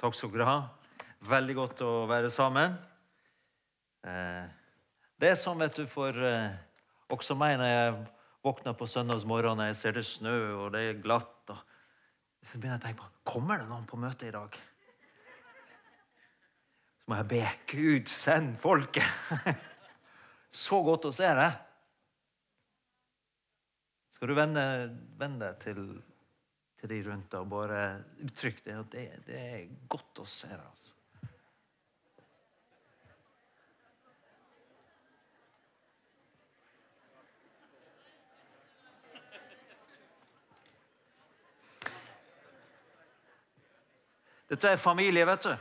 Takk skal dere ha. Veldig godt å være sammen. Eh, det er sånn, vet du, for eh, også meg når jeg våkner på søndagsmorgen og jeg ser det snø og det er glatt. Og så begynner jeg å tenke på kommer det noen på møtet i dag. Så må jeg be Gud, send folket. Så godt å se deg. Skal du vende, vende deg til, til de rundt og bare uttrykke det? Og det, det er godt å se altså. Dette er familie, vet du.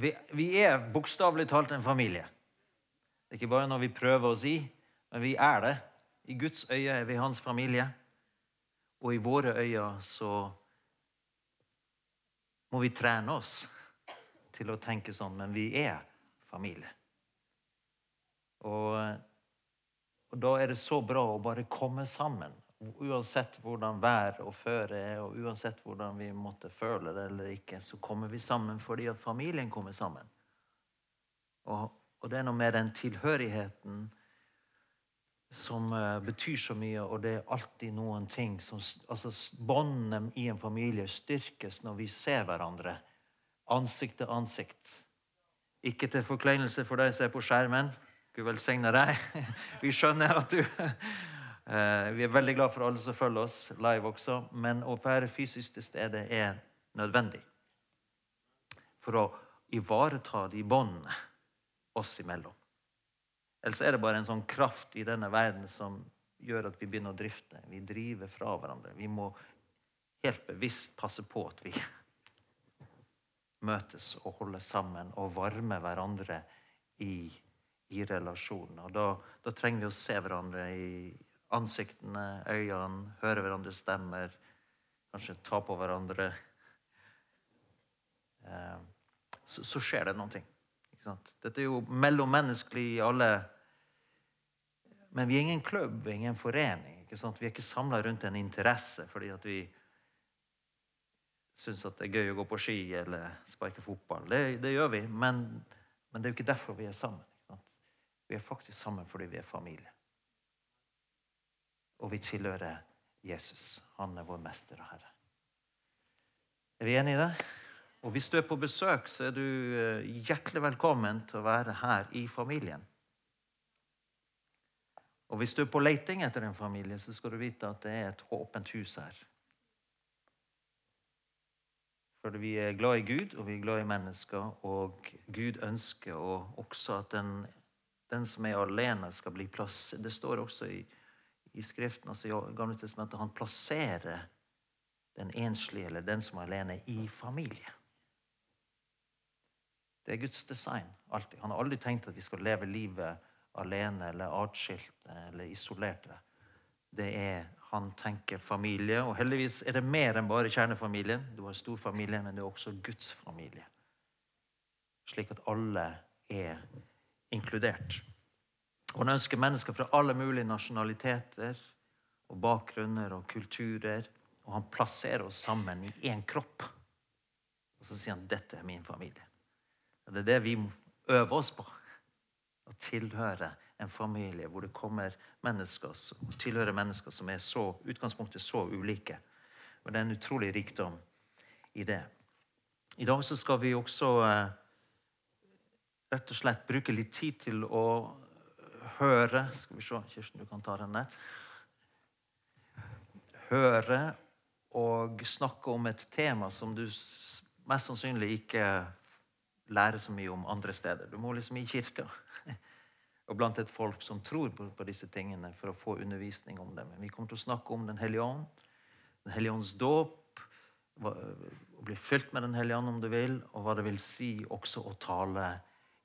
Vi, vi er bokstavelig talt en familie. Det er ikke bare når vi prøver å si, men vi er det. I Guds øye er vi hans familie. Og i våre øyne så må vi trene oss til å tenke sånn, men vi er familie. Og, og da er det så bra å bare komme sammen Uansett hvordan vær og føre er, og uansett hvordan vi måtte føle det eller ikke, så kommer vi sammen fordi at familien kommer sammen. Og, og det er noe med den tilhørigheten som uh, betyr så mye, og det er alltid noen ting som altså Båndene i en familie styrkes når vi ser hverandre ansikt til ansikt. Ikke til forkleinelse for deg som er på skjermen. Gud velsigne deg. Vi skjønner at du Eh, vi er veldig glad for alle som følger oss live også, men å være fysisk til stede er nødvendig for å ivareta de båndene oss imellom. Ellers er det bare en sånn kraft i denne verden som gjør at vi begynner å drifte. Vi driver fra hverandre. Vi må helt bevisst passe på at vi møtes og holder sammen og varmer hverandre i, i relasjonen. Og da, da trenger vi å se hverandre i ansiktene, øynene, høre hverandres stemmer, kanskje ta på hverandre. Eh, så, så skjer det noe. Dette er jo mellommenneskelig i alle Men vi er ingen klubb, ingen forening. Ikke sant? Vi er ikke samla rundt en interesse fordi at vi syns det er gøy å gå på ski eller sparke fotball. Det, det gjør vi, men, men, det er jo ikke derfor vi er sammen. Vi er faktisk sammen fordi vi er familie og vi tilhører Jesus. Han er vår mester og herre. Er vi enige i det? Og Hvis du er på besøk, så er du eh, hjertelig velkommen til å være her i familien. Og Hvis du er på leiting etter en familie, så skal du vite at det er et åpent hus her. For vi er glad i Gud, og vi er glad i mennesker. Og Gud ønsker også at den, den som er alene, skal bli plass. Det står også i i Skriften, altså i Gamle testamentet, han plasserer den enslige eller den som er alene, i familie. Det er Guds design. alltid. Han har aldri tenkt at vi skal leve livet alene eller atskilt eller isolerte. Det er, Han tenker familie, og heldigvis er det mer enn bare kjernefamilien. Du har storfamilie, men det er også Guds familie. Slik at alle er inkludert. Og han ønsker mennesker fra alle mulige nasjonaliteter og bakgrunner og kulturer. Og han plasserer oss sammen i én kropp. Og så sier han dette er min familie. Og det er det vi øver oss på. Å tilhøre en familie hvor det kommer mennesker som tilhører mennesker som er så utgangspunktet så ulike. Og det er en utrolig rikdom i det. I dag så skal vi også eh, rett og slett bruke litt tid til å høre Skal vi se, Kirsten, du kan ta den. Høre og snakke om et tema som du mest sannsynlig ikke lærer så mye om andre steder. Du må liksom i kirka og blant et folk som tror på, disse tingene, for å få undervisning om dem. Vi kommer til å snakke om Den hellige ånd, Den hellige ånds dåp, å bli fylt med Den hellige ånd om du vil, og hva det vil si også å tale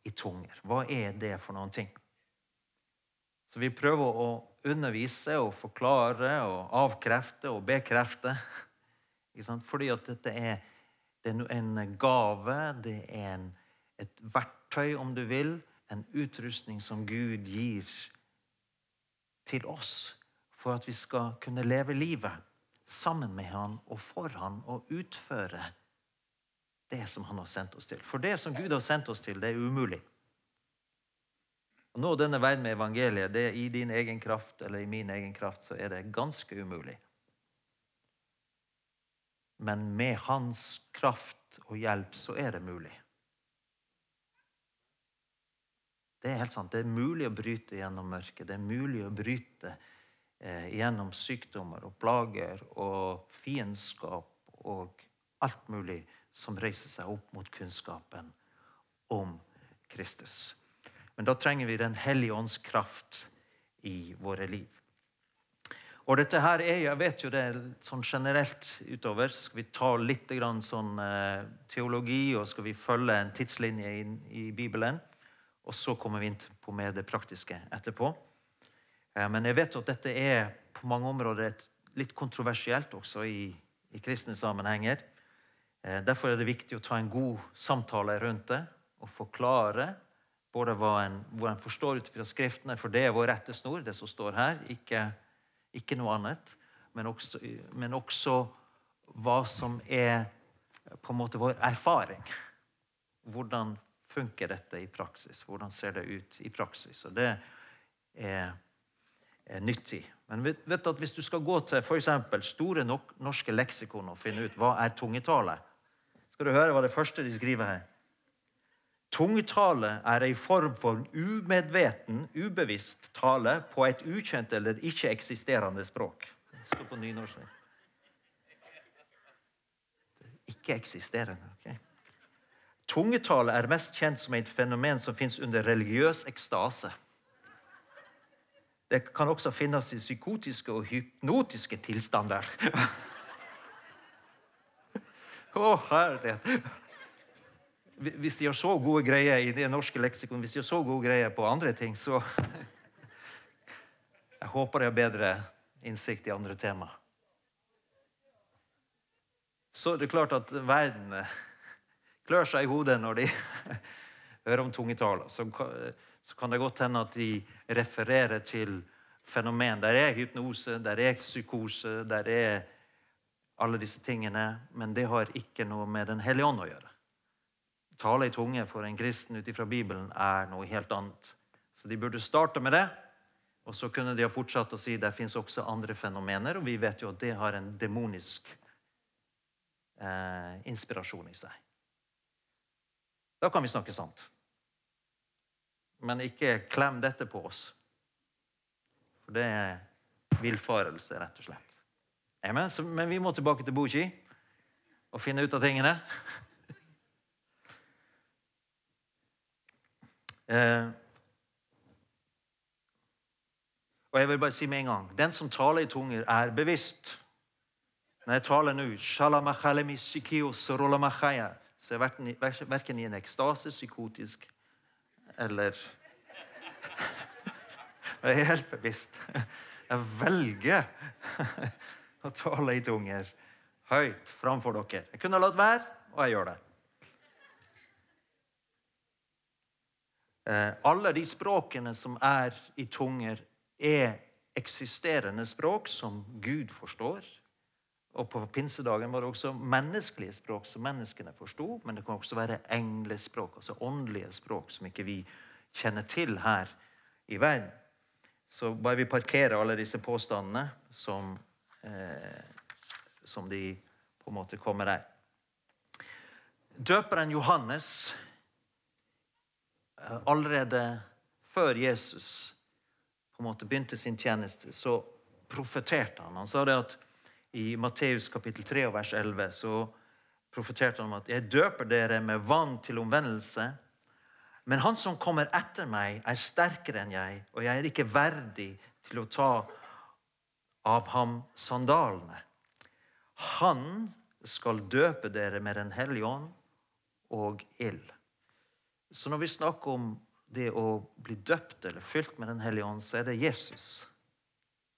i tunger. Hva er det for noen ting? Så vi prøver å undervise og forklare og avkrefte og bekrefte. Fordi at dette er, det er en gave, det er en, et verktøy, om du vil, en utrustning som Gud gir til oss for at vi skal kunne leve livet sammen med han og for han og utføre det som han har sendt oss til. For det som Gud har sendt oss til, det er umulig. Å nå denne veien med evangeliet, det er i din egen kraft eller i min egen kraft, så er det ganske umulig. Men med hans kraft og hjelp så er det mulig. Det er helt sant. Det er mulig å bryte gjennom mørket. Det er mulig å bryte eh, gjennom sykdommer og plager og fiendskap og alt mulig som reiser seg opp mot kunnskapen om Kristus. Men da trenger vi Den hellige ånds kraft i våre liv. Og dette her er, Jeg vet jo det sånn generelt utover. Så skal vi ta litt sånn, eh, teologi og skal vi følge en tidslinje i, i Bibelen. Og så kommer vi inn på mer det praktiske etterpå. Eh, men jeg vet at dette er på mange områder litt kontroversielt også i, i kristne sammenhenger. Eh, derfor er det viktig å ta en god samtale rundt det og forklare både hva en, hvor en forstår ut fra Skriftene, for det er vår rettesnor, det som står her, ikke, ikke noe annet. Men også, men også hva som er på en måte vår erfaring. Hvordan funker dette i praksis? Hvordan ser det ut i praksis? Og det er, er nyttig. Men vet, vet at hvis du skal gå til f.eks. Store norske leksikon og finne ut hva er tungetale, skal du høre hva det første de skriver her. Tungetale er ei form for umedveten, ubevisst tale på et ukjent eller ikke-eksisterende språk. Står på nynorsk. Ikke-eksisterende. ok? Tungetale er mest kjent som et fenomen som fins under religiøs ekstase. Det kan også finnes i psykotiske og hypnotiske tilstander. Å, oh, herlighet! Hvis de har så gode greier i det norske leksikon, hvis de har så gode greier på andre ting, så Jeg håper de har bedre innsikt i andre tema. Så det er klart at verden klør seg i hodet når de hører om tungetale. Så, så kan det godt hende at de refererer til fenomen. Der er hypnose, der er psykose, der er alle disse tingene. Men det har ikke noe med Den hellige ånd å gjøre. Tale i tunge for en kristen ut ifra Bibelen er noe helt annet. Så de burde starte med det. Og så kunne de ha fortsatt å si det fins også andre fenomener, og vi vet jo at det har en demonisk eh, inspirasjon i seg. Da kan vi snakke sant. Men ikke klem dette på oss. For det er villfarelse, rett og slett. Amen. Men vi må tilbake til Buji og finne ut av tingene. Eh, og jeg vil bare si med en gang den som taler i tunger, er bevisst. Når jeg taler nå så er jeg er verken i en ekstase, psykotisk eller Jeg er helt bevisst. Jeg velger å tale i tunger høyt framfor dere. Jeg kunne latt være, og jeg gjør det. Alle de språkene som er i tunger, er eksisterende språk som Gud forstår. Og På pinsedagen var det også menneskelige språk som menneskene forsto, men det kan også være englespråk, altså åndelige språk som ikke vi kjenner til her i verden. Så bare vi parkerer alle disse påstandene som, eh, som de på en måte kommer der. Døperen Johannes, eh, allerede før Jesus på en måte begynte sin tjeneste, så profeterte han. Han sa det at i Matteus kapittel 3 vers 11 så profeterte han om at 'jeg døper dere med vann til omvendelse', men han som kommer etter meg, er sterkere enn jeg, og jeg er ikke verdig til å ta av ham sandalene. Han skal døpe dere med Den hellige ånd og ild. Så når vi snakker om det å bli døpt eller fylt med Den hellige ånd, så er det Jesus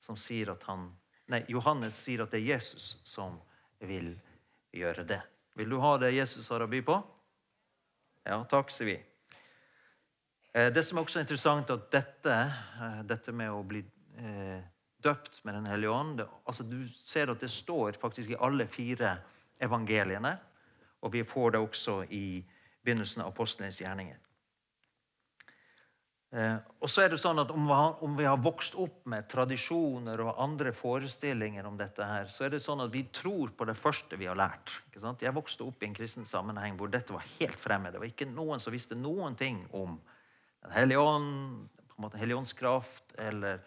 som sier at han Nei, Johannes sier at det er Jesus som vil gjøre det. Vil du ha det Jesus har å by på? Ja, takk, sier vi. Eh, det som er også interessant, at dette, eh, dette med å bli eh, døpt med Den hellige ånd. Det, altså, du ser at det står faktisk i alle fire evangeliene. Og vi får det også i begynnelsen av apostlenes gjerninger. Eh, og så er det sånn at om vi, har, vokst opp med tradisjoner og andre forestillinger om dette, her, så er det sånn at vi tror på det første vi har lært. Jeg vokste opp i en kristen sammenheng hvor dette var helt fremmed. Det var ikke noen som visste noen ting om Den hellige ånd, helligåndskraft eller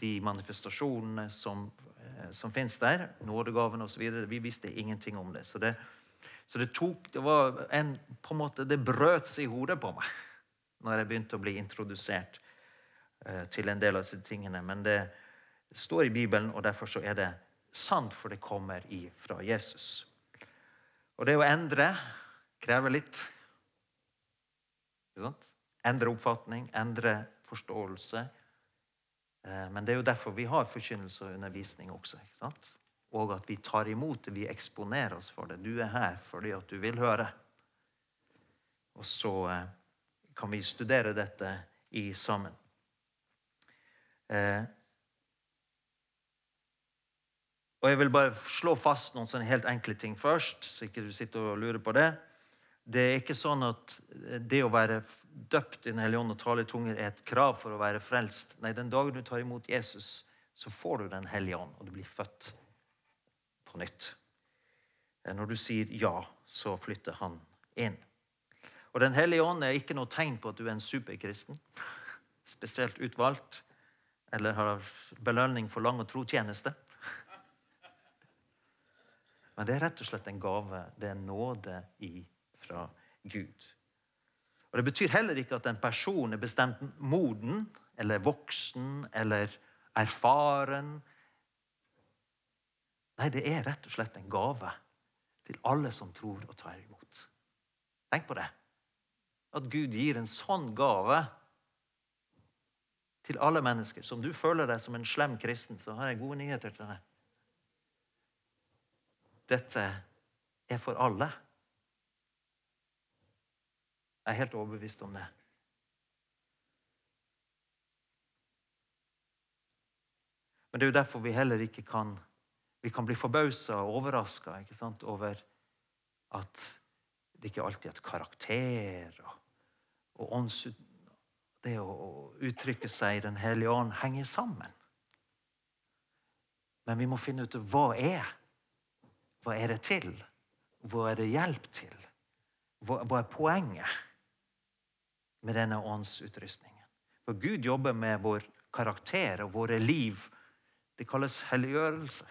de manifestasjonene som, eh, som fins der. Nådegavene osv. Vi visste ingenting om det. Så det, så det tok Det var en, på en måte, det brøt seg i hodet på meg når jeg begynte å bli introdusert eh, til en del av disse tingene. Men det står i Bibelen, og derfor så er det sant, for det kommer fra Jesus. Og det å endre krever litt. Endre oppfatning, endre forståelse. Eh, men det er jo derfor vi har forkynnelse og undervisning også. Og at vi tar imot det, vi eksponerer oss for det. Du er her fordi at du vil høre. Og så eh, kan vi studere dette i sammen. Eh, og Jeg vil bare slå fast noen sånne helt enkle ting først, så ikke du sitter og lurer på det. Det er ikke sånn at det å være døpt i Den hellige ånd og tale i tunger er et krav for å være frelst. Nei, Den dagen du tar imot Jesus, så får du Den hellige ånd, og du blir født nytt. Eh, når du sier ja, så flytter han inn. Og Den hellige ånd er ikke noe tegn på at du er en superkristen, spesielt utvalgt, eller har belønning for lang og tro tjeneste. Men det er rett og slett en gave. Det er nåde fra Gud. Og Det betyr heller ikke at en person er bestemt moden eller voksen eller erfaren. Nei, det er rett og slett en gave til alle som tror og tar imot. Tenk på det at Gud gir en sånn gave til alle mennesker. Som du føler deg som en slem kristen, så har jeg gode nyheter til deg. Dette er for alle. Jeg er helt overbevist om det. Men det er jo derfor vi heller ikke kan vi kan bli forbausa og overraska over at det ikke alltid er et karakter og og ånds, det å uttrykke seg i Den hellige ånd henger sammen. Men vi må finne ut hva er Hva er det til? Hva er det hjelp til? Hva, hva er poenget med denne åndsutrustningen? For Gud jobber med vår karakter og våre liv. Det kalles helliggjørelse.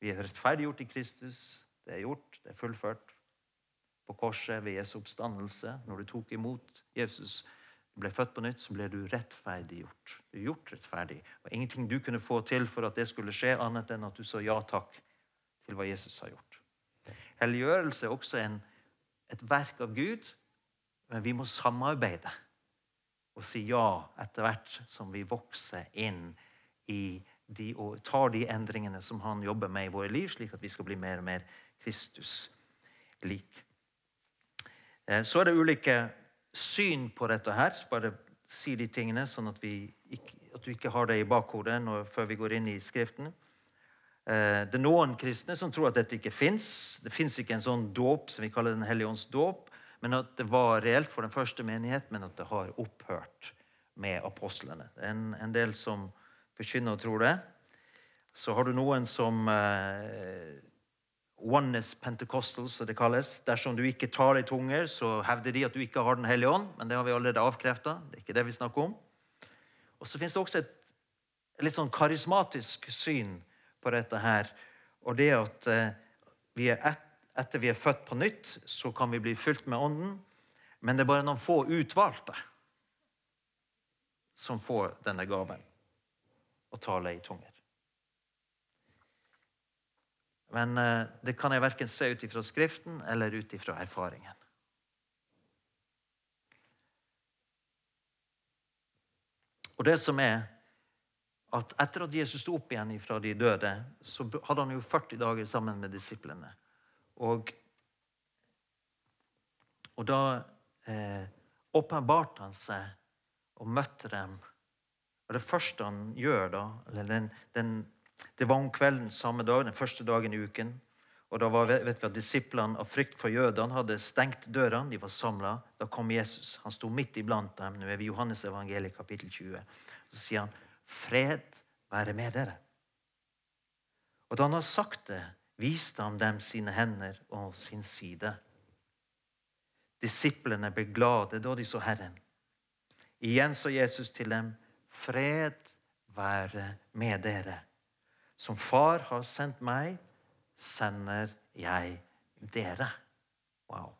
Vi er rettferdiggjort i Kristus. Det er gjort, det er fullført på korset ved Jesu oppstandelse. Når du tok imot Jesus, ble født på nytt, så ble du rettferdiggjort. Du er gjort rettferdig. Og ingenting du kunne få til for at det skulle skje, annet enn at du sa ja takk til hva Jesus har gjort. Helliggjørelse er også en, et verk av Gud, men vi må samarbeide og si ja etter hvert som vi vokser inn i de, og tar de endringene som han jobber med i våre liv, slik at vi skal bli mer og mer Kristus lik. Eh, så er det ulike syn på dette her. Bare si de tingene, sånn at, ikke, at du ikke har det i bakhodet når, før vi går inn i Skriften. Eh, det er noen kristne som tror at dette ikke fins. Det fins ikke en sånn dåp som vi kaller Den hellige ånds dåp, men at det var reelt for den første menighet, men at det har opphørt med apostlene. Det er en, en del som forkynner og tror det. Så har du noen som eh, Oneness Pentecostals, som det kalles. Dersom du ikke tar i tunger, så hevder de at du ikke har Den hellige ånd. Men det har vi allerede avkrefta. Det er ikke det vi snakker om. Og så fins det også et litt sånn karismatisk syn på dette her. Og det at eh, vi er et, etter vi er født på nytt, så kan vi bli fylt med Ånden. Men det er bare noen få utvalgte som får denne gaven å tale i tunger. Men eh, det kan jeg verken se ut ifra Skriften eller ut ifra erfaringen. Og det som er at Etter at Jesus sto opp igjen fra de døde, så hadde han jo 40 dager sammen med disiplene. Og, og da eh, åpenbarte han seg og møtte dem Og Det første han gjør da, den, den, Det var om kvelden samme dag, den første dagen i uken. Og da var, vet vi at Disiplene av frykt for jødene hadde stengt dørene. De var samla. Da kom Jesus. Han sto midt iblant dem. Nå er vi i Johannes evangeliet kapittel 20. Så sier han, 'Fred være med dere'. Og da han har sagt det, viste han dem sine hender og sin side. Disiplene ble glade da de så Herren. Igjen så Jesus til dem, 'Fred være med dere'. Som Far har sendt meg, sender jeg dere. Wow.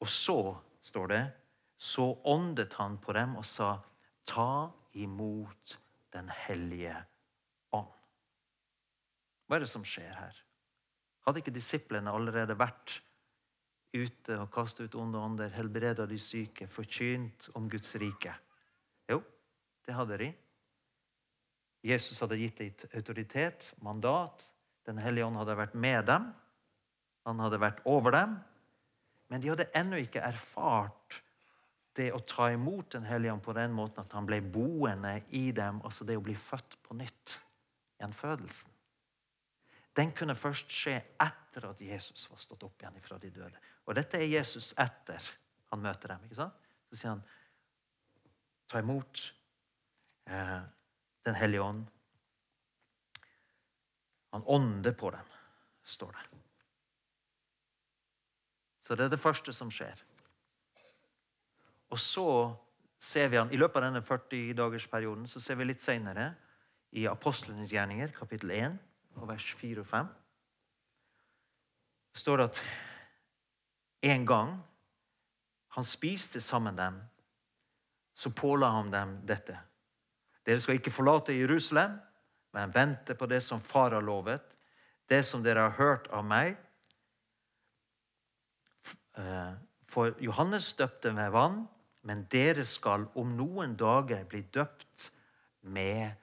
Og så, står det, så åndet han på dem og sa, 'Ta imot Den hellige ånd'. Hva er det som skjer her? Hadde ikke disiplene allerede vært ute og kastet ut onde ånder, helbreda de syke, forkynt om Guds rike? Det hadde de. Jesus hadde gitt dem autoritet, mandat. Den hellige ånd hadde vært med dem. Han hadde vært over dem. Men de hadde ennå ikke erfart det å ta imot Den hellige ånd på den måten at han ble boende i dem, altså det å bli født på nytt. Gjenfødelsen. Den kunne først skje etter at Jesus var stått opp igjen fra de døde. Og dette er Jesus etter han møter dem. ikke sant? Så sier han ta imot Den hellige ånd. Han ånder på dem, står det. Så det er det første som skjer. Og så ser vi han, I løpet av denne 40-dagersperioden så ser vi litt senere i Apostlenes gjerninger, kapittel 1, og vers 4 og 5, står det at en gang han spiste sammen dem, så påla han dem dette. Dere skal ikke forlate Jerusalem, men vente på det som Far har lovet, det som dere har hørt av meg. Eh, for Johannes døpte med vann, men dere skal om noen dager bli døpt med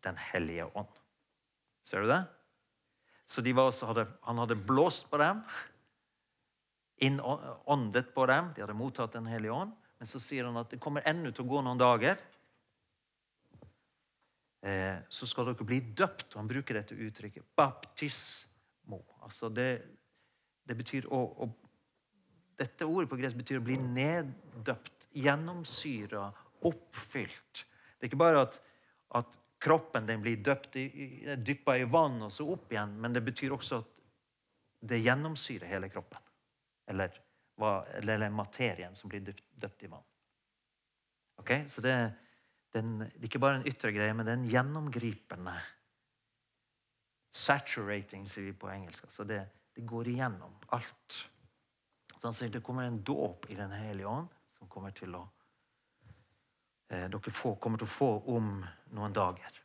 Den hellige ånd. Ser du det? Så de også, han hadde blåst på dem, innåndet på dem. De hadde mottatt Den hellige ånd. Men så sier han at det kommer ennå til å gå noen dager. Eh, så skal dere bli døpt. Og han bruker dette uttrykket baptismo. Altså det, det betyr å, å, Dette ordet på gresk betyr å bli neddøpt gjennomsyra, oppfylt. Det er ikke bare at, at kroppen blir døpt i, dyppa i vann og så opp igjen, men det betyr også at det gjennomsyrer hele kroppen. Eller, eller materien som blir døpt, døpt i vann. Ok? Så det, den, ikke bare en ytre greie, men det er en gjennomgripende Saturating, sier vi på engelsk. Altså det, det går igjennom alt. Så han sier det kommer en dåp i Den hellige ånd som kommer til å eh, dere få, kommer til å få om noen dager.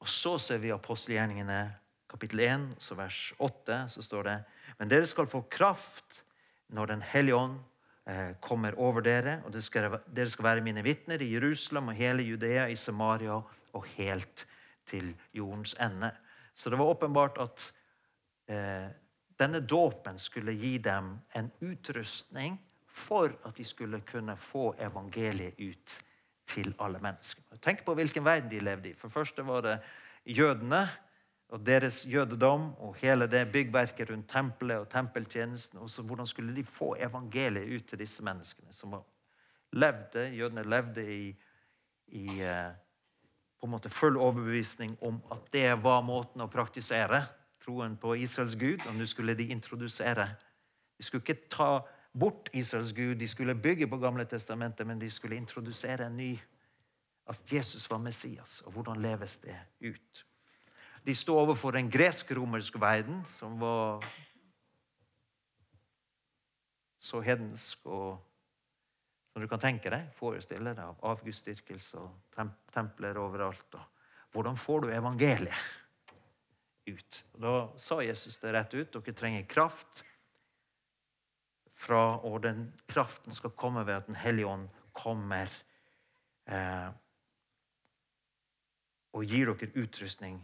Og så ser vi apostelgjerningene kapittel 1, så vers 8, så står det Men dere skal få kraft når Den hellige ånd kommer over dere, og dere skal, dere skal være mine vitner i Jerusalem og hele Judea, i Samaria og helt til jordens ende. Så det var åpenbart at eh, denne dåpen skulle gi dem en utrustning for at de skulle kunne få evangeliet ut til alle mennesker. Tenk på hvilken verden de levde i. For først var det jødene og deres jødedom og hele det byggverket rundt tempelet og tempeltjenesten. Og så hvordan skulle de få evangeliet ut til disse menneskene som levde, Jødene levde i, i eh, på en måte full overbevisning om at det var måten å praktisere troen på Israels Gud. Og nå skulle de introdusere. De skulle ikke ta bort Israels Gud. De skulle bygge på Gamle testamentet, men de skulle introdusere en ny At Jesus var Messias. Og hvordan leves det ut? De sto overfor en gresk-romersk verden som var så hedensk og som du kan tenke deg, forestille deg, av avgudsdyrkelse og templer overalt. Og hvordan får du evangeliet ut? Og da sa Jesus det rett ut. Dere trenger kraft fra, og den kraften skal komme ved at Den hellige ånd kommer eh, og gir dere utrustning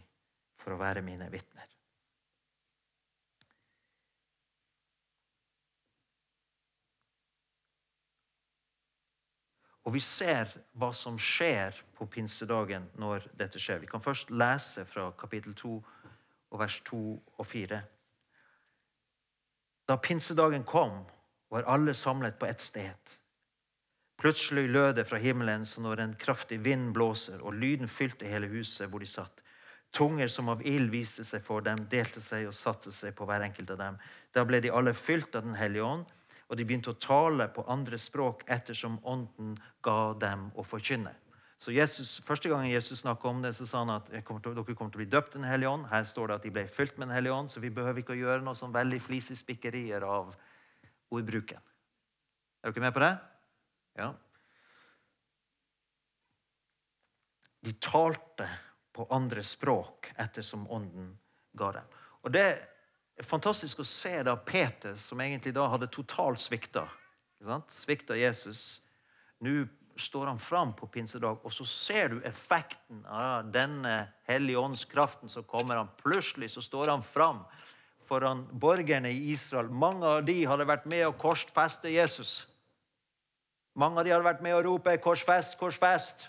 for å være mine vitner. Og vi ser hva som skjer på pinsedagen når dette skjer. Vi kan først lese fra kapittel 2 og vers 2 og 4. Da pinsedagen kom, var alle samlet på ett sted. Plutselig lød det fra himmelen som når en kraftig vind blåser, og lyden fylte hele huset hvor de satt. Tunger som av ild viste seg for dem, delte seg og satte seg på hver enkelt av dem. Da ble de alle fylt av Den hellige ånd, og de begynte å tale på andre språk ettersom Ånden ga dem å forkynne. Så Jesus, Første gangen Jesus snakka om det, så sa han at kommer til, dere kommer til å bli døpt Den hellige ånd. Her står det at de ble fylt med Den hellige ånd, så vi behøver ikke å gjøre noe sånn veldig flisig spikkerier av ordbruken. Er dere med på det? Ja. De talte på andre språk ettersom Ånden ga dem. Og Det er fantastisk å se da Peter, som egentlig da hadde totalt svikta, Jesus Nå står han fram på pinsedag, og så ser du effekten av denne hellige åndskraften som kommer. han. Plutselig så står han fram foran borgerne i Israel. Mange av de hadde vært med å korsfeste Jesus. Mange av de hadde vært med å rope 'Korsfest, korsfest'.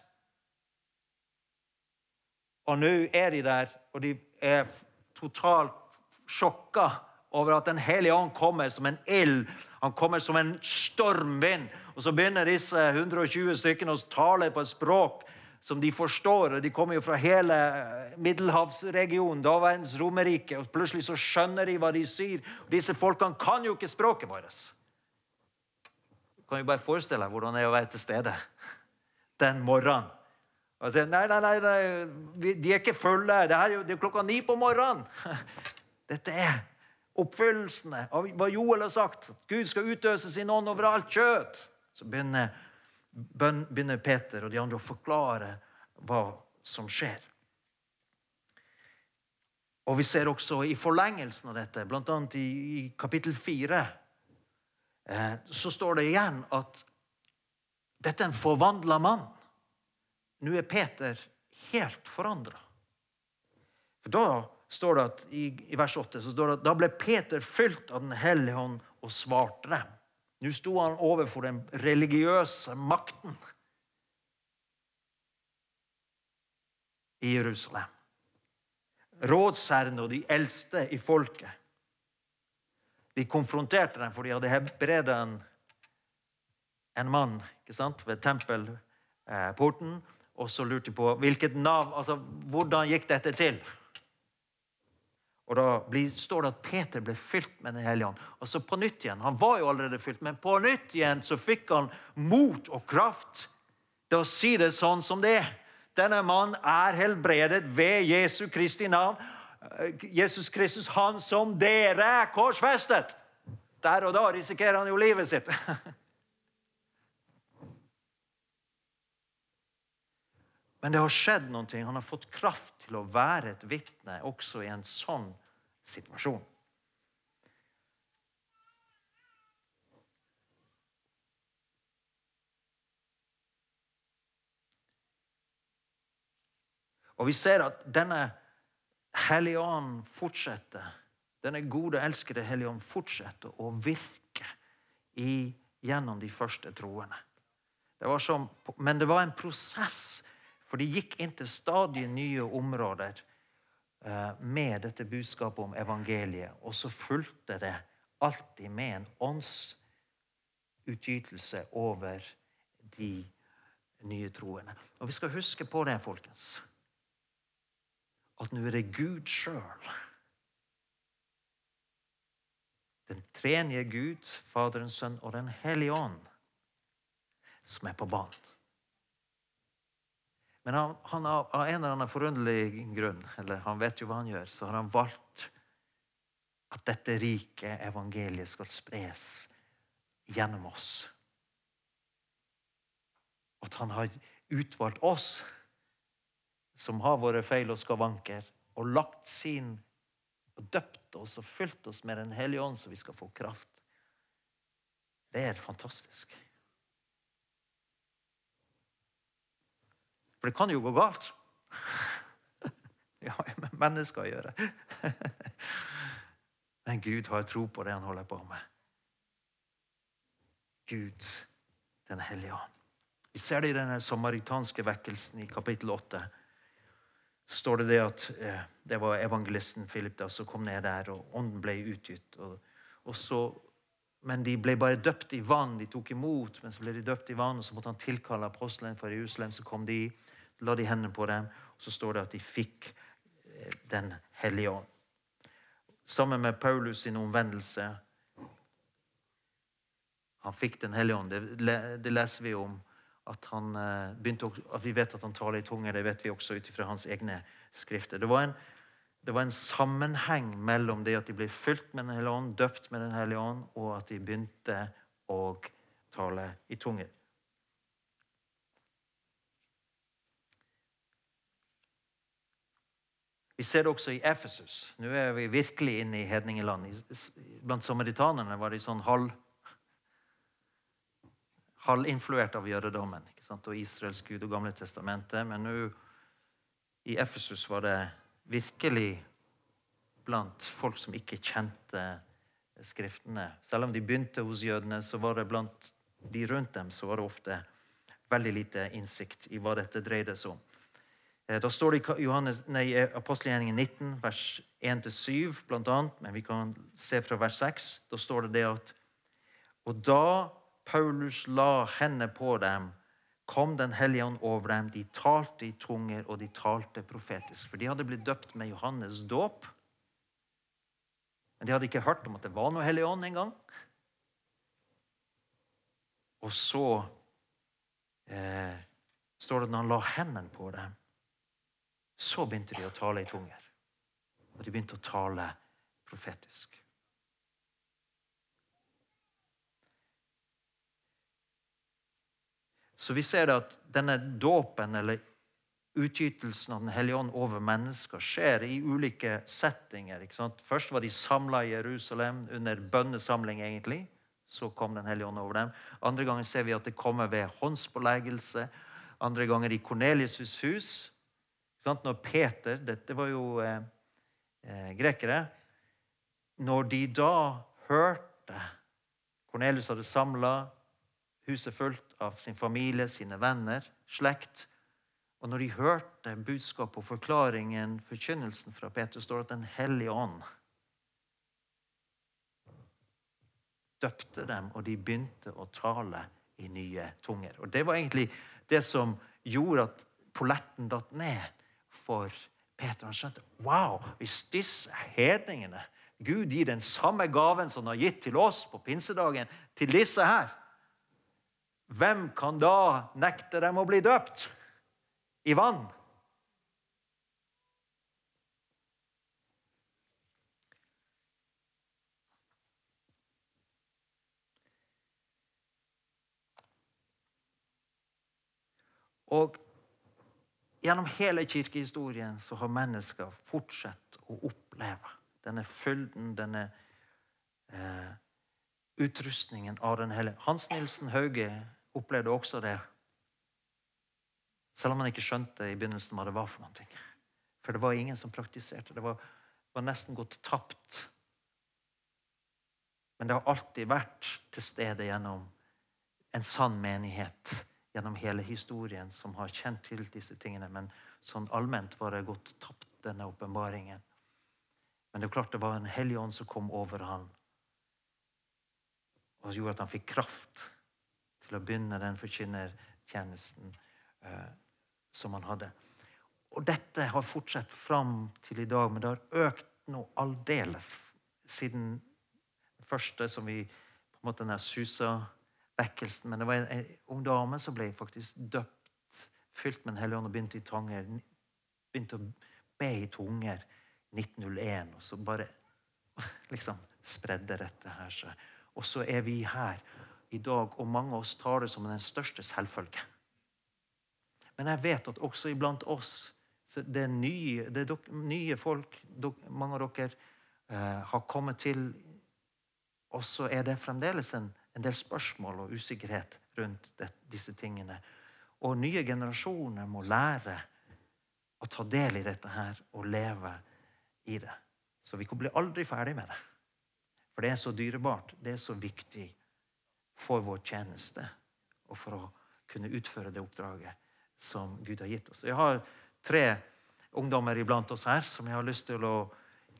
Og nå er de der, og de er totalt sjokka over at Den hellige ånd kommer som en ild. Han kommer som en stormvind. Og så begynner disse 120 stykkene å tale på et språk som de forstår. og De kommer jo fra hele middelhavsregionen, daværende Romerike. og Plutselig så skjønner de hva de sier. Og disse folkene kan jo ikke språket vårt. Kan jo bare forestille deg hvordan det er å være til stede den morgenen. Og sier, nei, nei, nei, nei, de er ikke fulle. Det er jo det er klokka ni på morgenen. Dette er oppfyllelsene av hva Joel har sagt. At Gud skal utøse sin ånd over alt kjøtt. Så begynner, begynner Peter og de andre å forklare hva som skjer. Og Vi ser også i forlengelsen av dette, bl.a. I, i kapittel 4, eh, så står det igjen at dette er en forvandla mann. Nå er Peter helt forandra. For da står det at, i, i, vers 8 så står det at da ble Peter fylt av Den hellige hånd og svarte dem. Nå sto han overfor den religiøse makten i Jerusalem. Rådsherrene og de eldste i folket. De konfronterte dem, for de hadde helbredet en, en mann ved tempelporten. Og så lurte de på hvilket navn, altså, hvordan gikk dette til. Og Da blir, står det at Peter ble fylt med Den hellige ånd. Altså på nytt igjen, Han var jo allerede fylt, men på nytt igjen så fikk han mot og kraft til å si det sånn som det er. Denne mannen er helbredet ved Jesu Kristi navn. Jesus Kristus, han som dere er korsfestet. Der og da risikerer han jo livet sitt. Men det har skjedd noe. Han har fått kraft til å være et vitne også i en sånn situasjon. Og vi ser at denne Hellige Ånd fortsetter. Denne gode, elskede Hellige Ånd fortsetter å virke i, gjennom de første troende. Det som, men det var en prosess for de gikk inn til stadig nye områder eh, med dette budskapet om evangeliet. Og så fulgte det alltid med en åndsutgytelse over de nye troende. Og vi skal huske på det, folkens, at nå er det Gud sjøl. Den tredje Gud, Faderens Sønn og Den hellige ånd, som er på banen. Men han, han av en eller annen forunderlig grunn, eller han vet jo hva han gjør, så har han valgt at dette rike evangeliet skal spres gjennom oss. At han har utvalgt oss, som har våre feil og skavanker, og lagt sin og døpt oss og fylt oss med Den hellige ånd, så vi skal få kraft. Det er fantastisk. For det kan jo gå galt. Det har jo med mennesker å gjøre. Men Gud har tro på det han holder på med. Gud, Den hellige ånd. Vi ser det i den samaritanske vekkelsen i kapittel 8. står det det at eh, det var evangelisten Philip da, som kom ned der, og ånden ble utgitt. Og, og så, men de ble bare døpt i vann. De tok imot, men så ble de døpt i vann, og så måtte han tilkalle apostelen fra Jerusalem. Så kom de, la de hendene på dem, og så står det at de fikk eh, Den hellige ånd. Sammen med Paulus sin omvendelse. Han fikk Den hellige ånd. Det, det leser vi om at, han eh, begynte, at vi vet at han taler i tunger. Det vet vi også ut fra hans egne skrifter. Det var, en, det var en sammenheng mellom det at de ble fylt med Den hellige ånd, døpt med Den hellige ånd, og at de begynte å tale i tunger. Vi ser det også i Efesus. Nå er vi virkelig inne i hedningeland. Blant samaritanerne var de sånn halv halvinfluert av jødedommen og Israels Gud og Gamle testamentet. Men nå i Efesus var det virkelig blant folk som ikke kjente Skriftene. Selv om de begynte hos jødene, så var det blant de rundt dem så var det ofte veldig lite innsikt i hva dette dreide seg om. Eh, da står det i apostelgjerningen 19, vers 1-7 bl.a., men vi kan se fra vers 6. Da står det det at Og da Paulus la hendene på dem, kom Den hellige ånd over dem. De talte i tunger, og de talte profetisk. For de hadde blitt døpt med Johannes dåp. Men de hadde ikke hørt om at det var noe Hellig ånd engang. Og så eh, står det at han la hendene på dem, så begynte de å tale i tunger. Og de begynte å tale profetisk. Så vi ser at denne dåpen, eller utgytelsen av Den hellige ånd over mennesker, skjer i ulike settinger. Først var de samla i Jerusalem under bønnesamling, egentlig. Så kom Den hellige ånd over dem. Andre ganger ser vi at det kommer ved håndspåleggelse. Andre ganger i Kornelius' hus. Når Peter Dette var jo eh, eh, grekere. Når de da hørte Kornelius hadde samla huset fullt av sin familie, sine venner, slekt. Og når de hørte budskapet og forklaringen, forkynnelsen fra Peter, står det at Den hellige ånd døpte dem, og de begynte å tale i nye tunger. Og Det var egentlig det som gjorde at polletten datt ned for Peter. Han skjønte wow, hvis disse hedningene Gud gir den samme gaven som han har gitt til oss på pinsedagen, til disse her hvem kan da nekte dem å bli døpt i vann? Og gjennom hele kirkehistorien så har mennesker fortsatt å oppleve denne fylden, denne eh, utrustningen av Den hellige. Hans Nilsen Hauge opplevde også det. Selv om han ikke skjønte i begynnelsen hva det var for noe. For det var ingen som praktiserte. Det var, var nesten gått tapt. Men det har alltid vært til stede gjennom en sann menighet gjennom hele historien som har kjent til disse tingene. Men sånn allment var det gått tapt, denne åpenbaringen. Men det er klart det var en hellig ånd som kom over ham og gjorde at han fikk kraft til å begynne den forkynnertjenesten eh, som han hadde. Og dette har fortsatt fram til i dag, men det har økt noe aldeles siden det første som vi på en måte den Susa-vekkelsen. Men det var en, ung dame som ble faktisk døpt, fylt med Den hellige ånd og begynte i tanger. Begynte å be i tunger 1901, og så bare liksom spredde dette her seg. Og så er vi her i dag, og mange av oss tar det som den største selvfølge. Men jeg vet at også iblant oss det er nye, det er nye folk mange av dere eh, har kommet til. Og så er det fremdeles en, en, del spørsmål og usikkerhet rundt det, disse tingene. Og nye generasjoner må lære å ta del i dette her og leve i det. Så vi blir aldri ferdig med det. For det er så dyrebart. Det er så viktig for vår tjeneste og for å kunne utføre det oppdraget som Gud har gitt oss. Jeg har tre ungdommer iblant oss her som jeg har lyst til å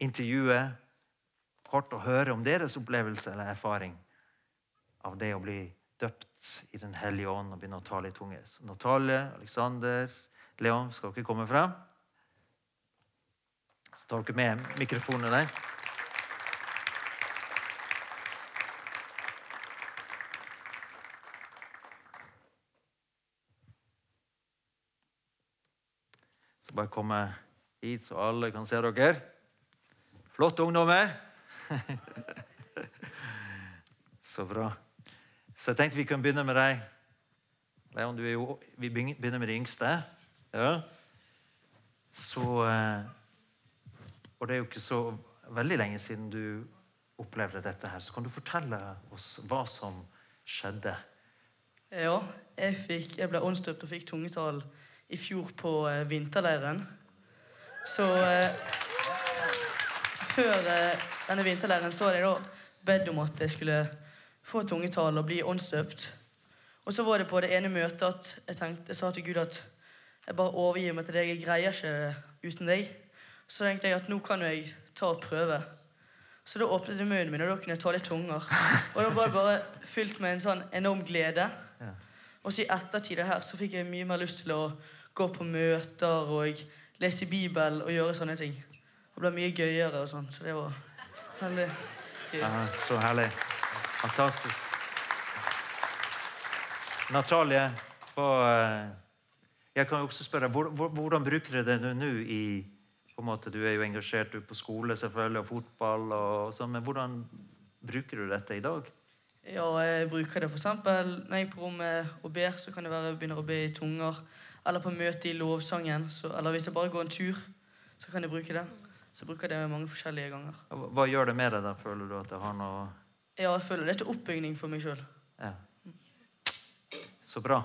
intervjue kort og høre om deres opplevelse eller erfaring av det å bli døpt i Den hellige ånd og begynne å tale i tunge. Så Natalie, Alexander, Leon, skal dere komme frem? Så tar dere med mikrofonene der. Så bare komme hit, så alle kan se dere. Flotte ungdommer. så bra. Så jeg tenkte vi kunne begynne med deg. Leon, du er jo, vi begynner med de yngste. Ja. Så eh, Og det er jo ikke så veldig lenge siden du opplevde dette her. Så kan du fortelle oss hva som skjedde? Ja, jeg, fikk, jeg ble åndsdøpt og fikk tungetall i fjor på eh, vinterleiren. Så eh, før eh, denne vinterleiren så hadde jeg da bedt om at jeg skulle få tungetale og bli åndsdøpt. Og så var det på det ene møtet at jeg tenkte, jeg sa til Gud at jeg bare overgir meg til deg. Jeg greier ikke uten deg. Så tenkte jeg at nå kan jeg ta og prøve. Så da åpnet jeg munnen min, og da kunne jeg ta litt tunger. Og da var det bare fylt med en sånn enorm glede. Og så i ettertid her så fikk jeg mye mer lyst til å gå på møter og lese Bibelen og gjøre sånne ting. Det ble mye gøyere og sånn, så det var veldig gøy. Ja, så herlig. Fantastisk. Natalie, eh, jeg kan jo også spørre, hvor- hvor- hvordan bruker du det nå i på en måte, Du er jo engasjert du er på skole selvfølgelig, og fotball, og sånn, men hvordan bruker du dette i dag? Ja, jeg bruker det eksempel når jeg er på rommet og ber, så kan det være jeg begynner å be i tunger. Eller på møte i lovsangen. Så, eller hvis jeg bare går en tur, så kan jeg bruke det. Så jeg bruker det mange forskjellige ganger. Hva gjør det med deg? da? Føler du at det har noe Ja, jeg føler det er til oppbygging for meg sjøl. Ja. Så bra.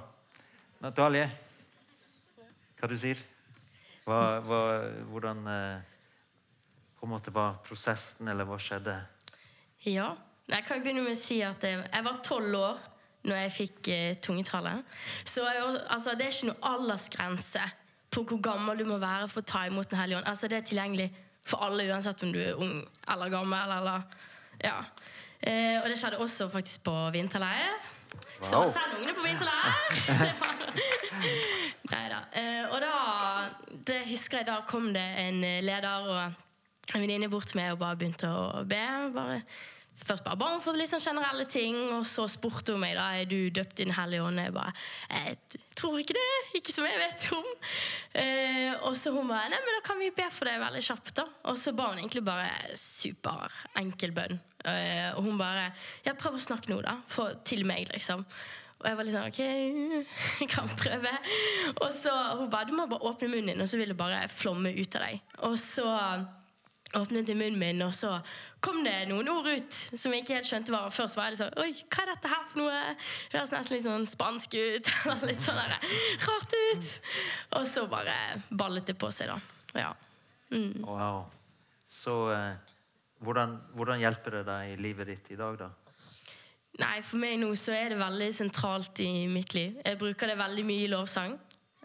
Natalie, hva du sier hva, hva, Hvordan eh, på en måte var prosessen, eller hva skjedde? Ja. Jeg kan begynne med å si at jeg, jeg var tolv år når jeg fikk eh, tungetallet. Så jeg, altså, det er ikke noe aldersgrense på hvor gammel du må være for å ta imot Den hellige ånd. Altså, det er tilgjengelig for alle, uansett om du er ung eller gammel. Eller, ja. Eh, og det skjedde også faktisk på vinterleir. Så Wow. send ungene på vinterleir! Nei da. Eh, og da det husker jeg da kom det en leder og en venninne bort til meg og bare begynte å be. Bare, først bare ba om for litt sånn generelle ting, og så spurte hun meg da er du døpt i Den hellige ånd. Jeg bare jeg tror ikke det. Ikke som jeg vet om. Eh, og så hun bare nei, men da kan vi be for deg veldig kjapt. da. Og så ba hun egentlig bare superenkel bønn. Eh, og hun bare ja, prøv å snakke nå, da. For, til meg, liksom. Og jeg var litt sånn OK, jeg kan prøve. Og så hun bare Du må bare åpne munnen din, og så vil det bare flomme ut av deg. Og så åpnet jeg munnen min, og så kom det noen ord ut som jeg ikke helt skjønte var. Først var jeg litt sånn Oi, hva er dette her for noe? Høres nesten litt sånn spansk ut. Eller litt sånn der, rart ut. Og så bare ballet det på seg, da. Ja. Mm. Wow. Så eh, hvordan, hvordan hjelper det deg i livet ditt i dag, da? Nei, for meg nå så er det veldig sentralt i mitt liv. Jeg bruker det veldig mye i lovsang.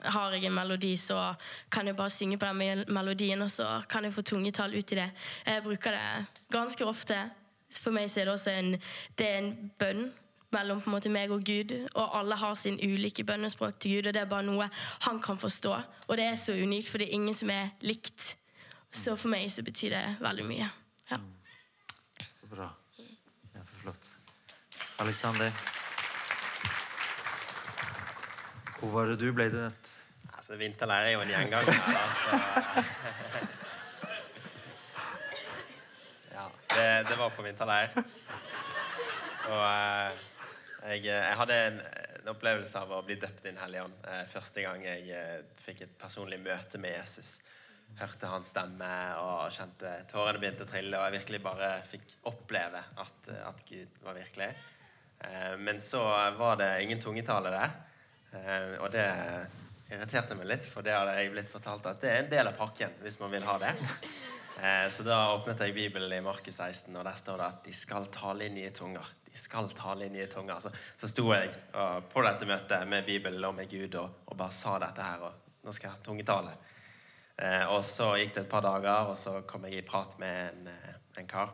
Har jeg en melodi, så kan jeg bare synge på den melodien, og så kan jeg få tungetall ut i det. Jeg bruker det ganske ofte. For meg er det også en, det er en bønn mellom på en måte meg og Gud. Og alle har sin ulike bønnespråk til Gud, og det er bare noe han kan forstå. Og det er så unikt, for det er ingen som er likt. Så for meg så betyr det veldig mye. Ja. Så bra. Ja, flott. Alexander? Hvor var det du ble det? Altså, Vinterleir er jo en gjenganger her, da, Ja, det, det var på vinterleir. Og eh, jeg, jeg hadde en, en opplevelse av å bli døpt i Den ånd. Eh, første gang jeg eh, fikk et personlig møte med Jesus. Hørte hans stemme og kjente tårene begynte å trille, og jeg virkelig bare fikk oppleve at, at Gud var virkelig. Eh, men så var det ingen tungetale der. Eh, og det irriterte meg litt, for det hadde jeg blitt fortalt at det er en del av pakken hvis man vil ha det. Eh, så da åpnet jeg Bibelen i Markus 16, og der står det at de skal tale i nye tunger. De skal tale i nye tunger. Så, så sto jeg og, på dette møtet med Bibelen og med Gud og, og bare sa dette her. Og nå skal jeg ha tungetale. Eh, og så gikk det et par dager, og så kom jeg i prat med en, eh, en kar.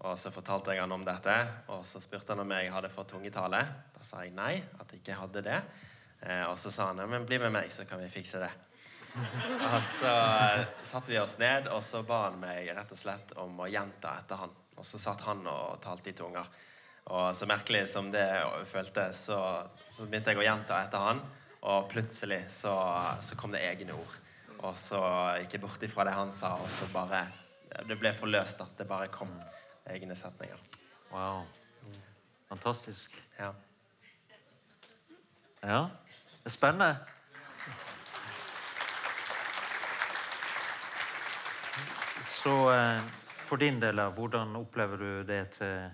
Og så fortalte jeg han om dette, og så spurte han om jeg hadde fått tungetale. Da sa jeg nei, at jeg ikke hadde det. Eh, og så sa han ja, men bli med meg, så kan vi fikse det. Og så satte vi oss ned, og så ba han meg rett og slett om å gjenta etter han. Og så satt han og talte i tunger. Og så merkelig som det føltes, så, så begynte jeg å gjenta etter han. Og plutselig så, så kom det egne ord. Og så gikk jeg bort ifra det han sa, og så bare Det ble forløst, da. Det bare kom egne setninger. Wow. Fantastisk. Ja. Ja, det er spennende. Så eh, for din del, da, hvordan opplever du det til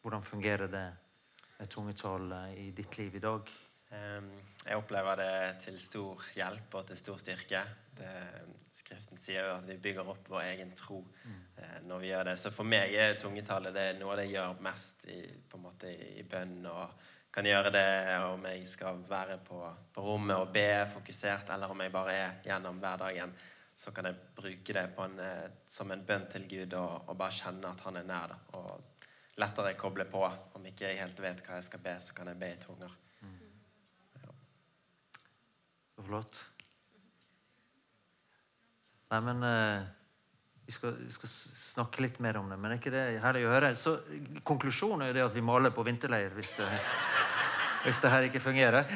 Hvordan fungerer det med tungetall eh, i ditt liv i dag? Jeg opplever det til stor hjelp og til stor styrke. Det, skriften sier jo at vi bygger opp vår egen tro mm. når vi gjør det. Så for meg er tungetallet det noe av det jeg gjør mest i, måte i bønn. og kan gjøre det om jeg skal være på, på rommet og be fokusert, eller om jeg bare er gjennom hverdagen. Så kan jeg bruke det en, eh, som en bønn til Gud og, og, bare kjenne at han er nær. Da, og lettere koble på. Om ikke jeg helt vet hva jeg skal be, så kan jeg be i tunger. Så flott. Nei, men eh, vi, skal, skal snakke litt mer om det, men det er ikke det herlig å høre? Så konklusjonen er jo det at vi maler på vinterleir hvis det, hvis det her ikke fungerer.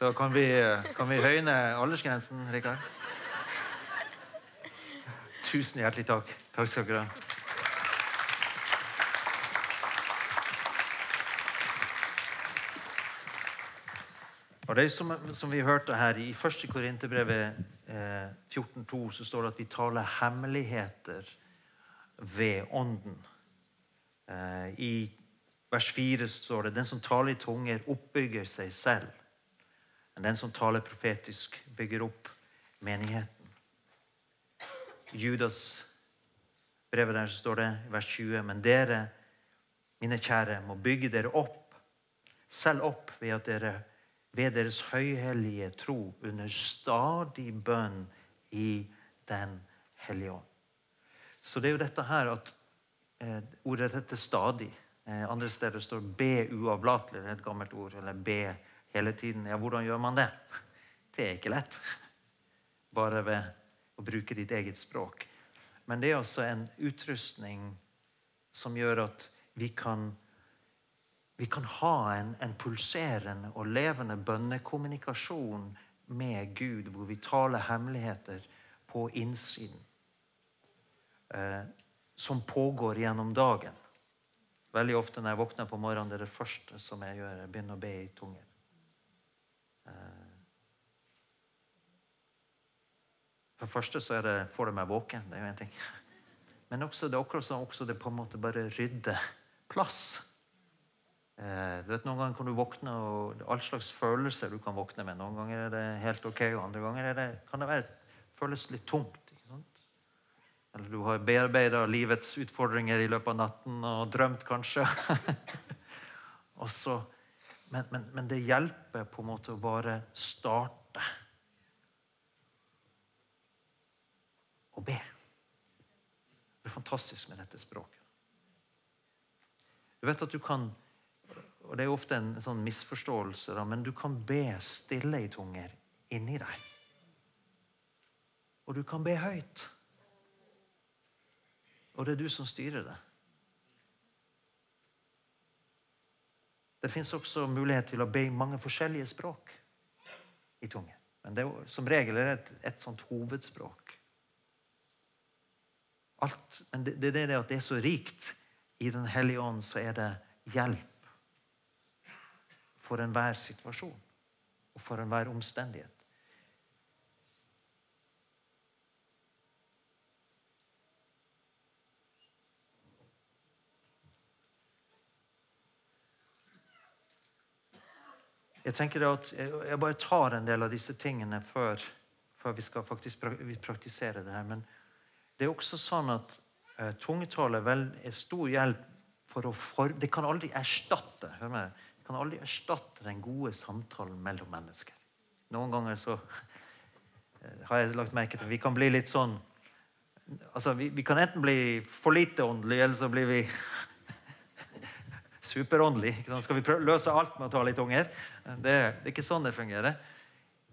Så kan vi, kan vi høyne aldersgrensen, Rikard? Tusen hjertelig takk. Takk skal dere ha. Og det som, som vi hørte her I 1. Korinterbrevet eh, 14,2 så står det at vi taler hemmeligheter ved Ånden. Eh, I vers 4 står det den som taler i tunger, oppbygger seg selv. Men den som taler profetisk, bygger opp menigheten. I Judas brevet der så står det i vers 20.: Men dere, mine kjære, må bygge dere opp, selv opp ved at dere ved deres høyhellige tro under stadig bønn i Den hellige ånd. Så det er jo dette her at eh, ordet heter stadig. Eh, andre steder står 'be uavlatelig'. Det er et gammelt ord. Eller 'be hele tiden'. Ja, hvordan gjør man det? Det er ikke lett. Bare ved å bruke ditt eget språk. Men det er altså en utrustning som gjør at vi kan vi kan ha en, en pulserende og levende bønnekommunikasjon med Gud, hvor vi taler hemmeligheter på innsiden. Eh, som pågår gjennom dagen. Veldig ofte når jeg våkner på morgenen, det er det første som jeg gjør. Jeg begynner å be i tunger. Eh, for det første så det, får det meg våken. Det er jo en ting. Men også, det er akkurat som også det på en måte bare rydder plass. Eh, du vet, Noen ganger kan du våkne og all slags følelser du kan våkne med. Noen ganger er det helt ok, og andre ganger er det, kan det være, føles litt tungt. ikke sant? Eller du har bearbeida livets utfordringer i løpet av natten og drømt, kanskje. og så, men, men, men det hjelper på en måte å bare starte å be. Det er fantastisk med dette språket. Du vet at du kan og Det er ofte en sånn misforståelse, da, men du kan be stille i tunger inni deg. Og du kan be høyt. Og det er du som styrer det. Det fins også mulighet til å be i mange forskjellige språk i tunger. Men det er, som regel er det et, et sånt hovedspråk. Alt, men det, det er det at det er så rikt. I Den hellige ånd så er det hjelp for enhver situasjon og for enhver omstendighet. Jeg tenker at jeg bare tar en del av disse tingene før, før vi skal faktisk praktisere det her. Men det er også sånn at eh, tungetale er stor hjelp for å for... Det kan aldri erstatte hør med, det kan aldri erstatte den gode samtalen mellom mennesker. Noen ganger så eh, har jeg lagt merke til vi kan bli litt sånn altså Vi, vi kan enten bli for lite åndelige, eller så blir vi superåndelige. Skal vi prøve, løse alt med å ta litt unger? Det, det er ikke sånn det fungerer.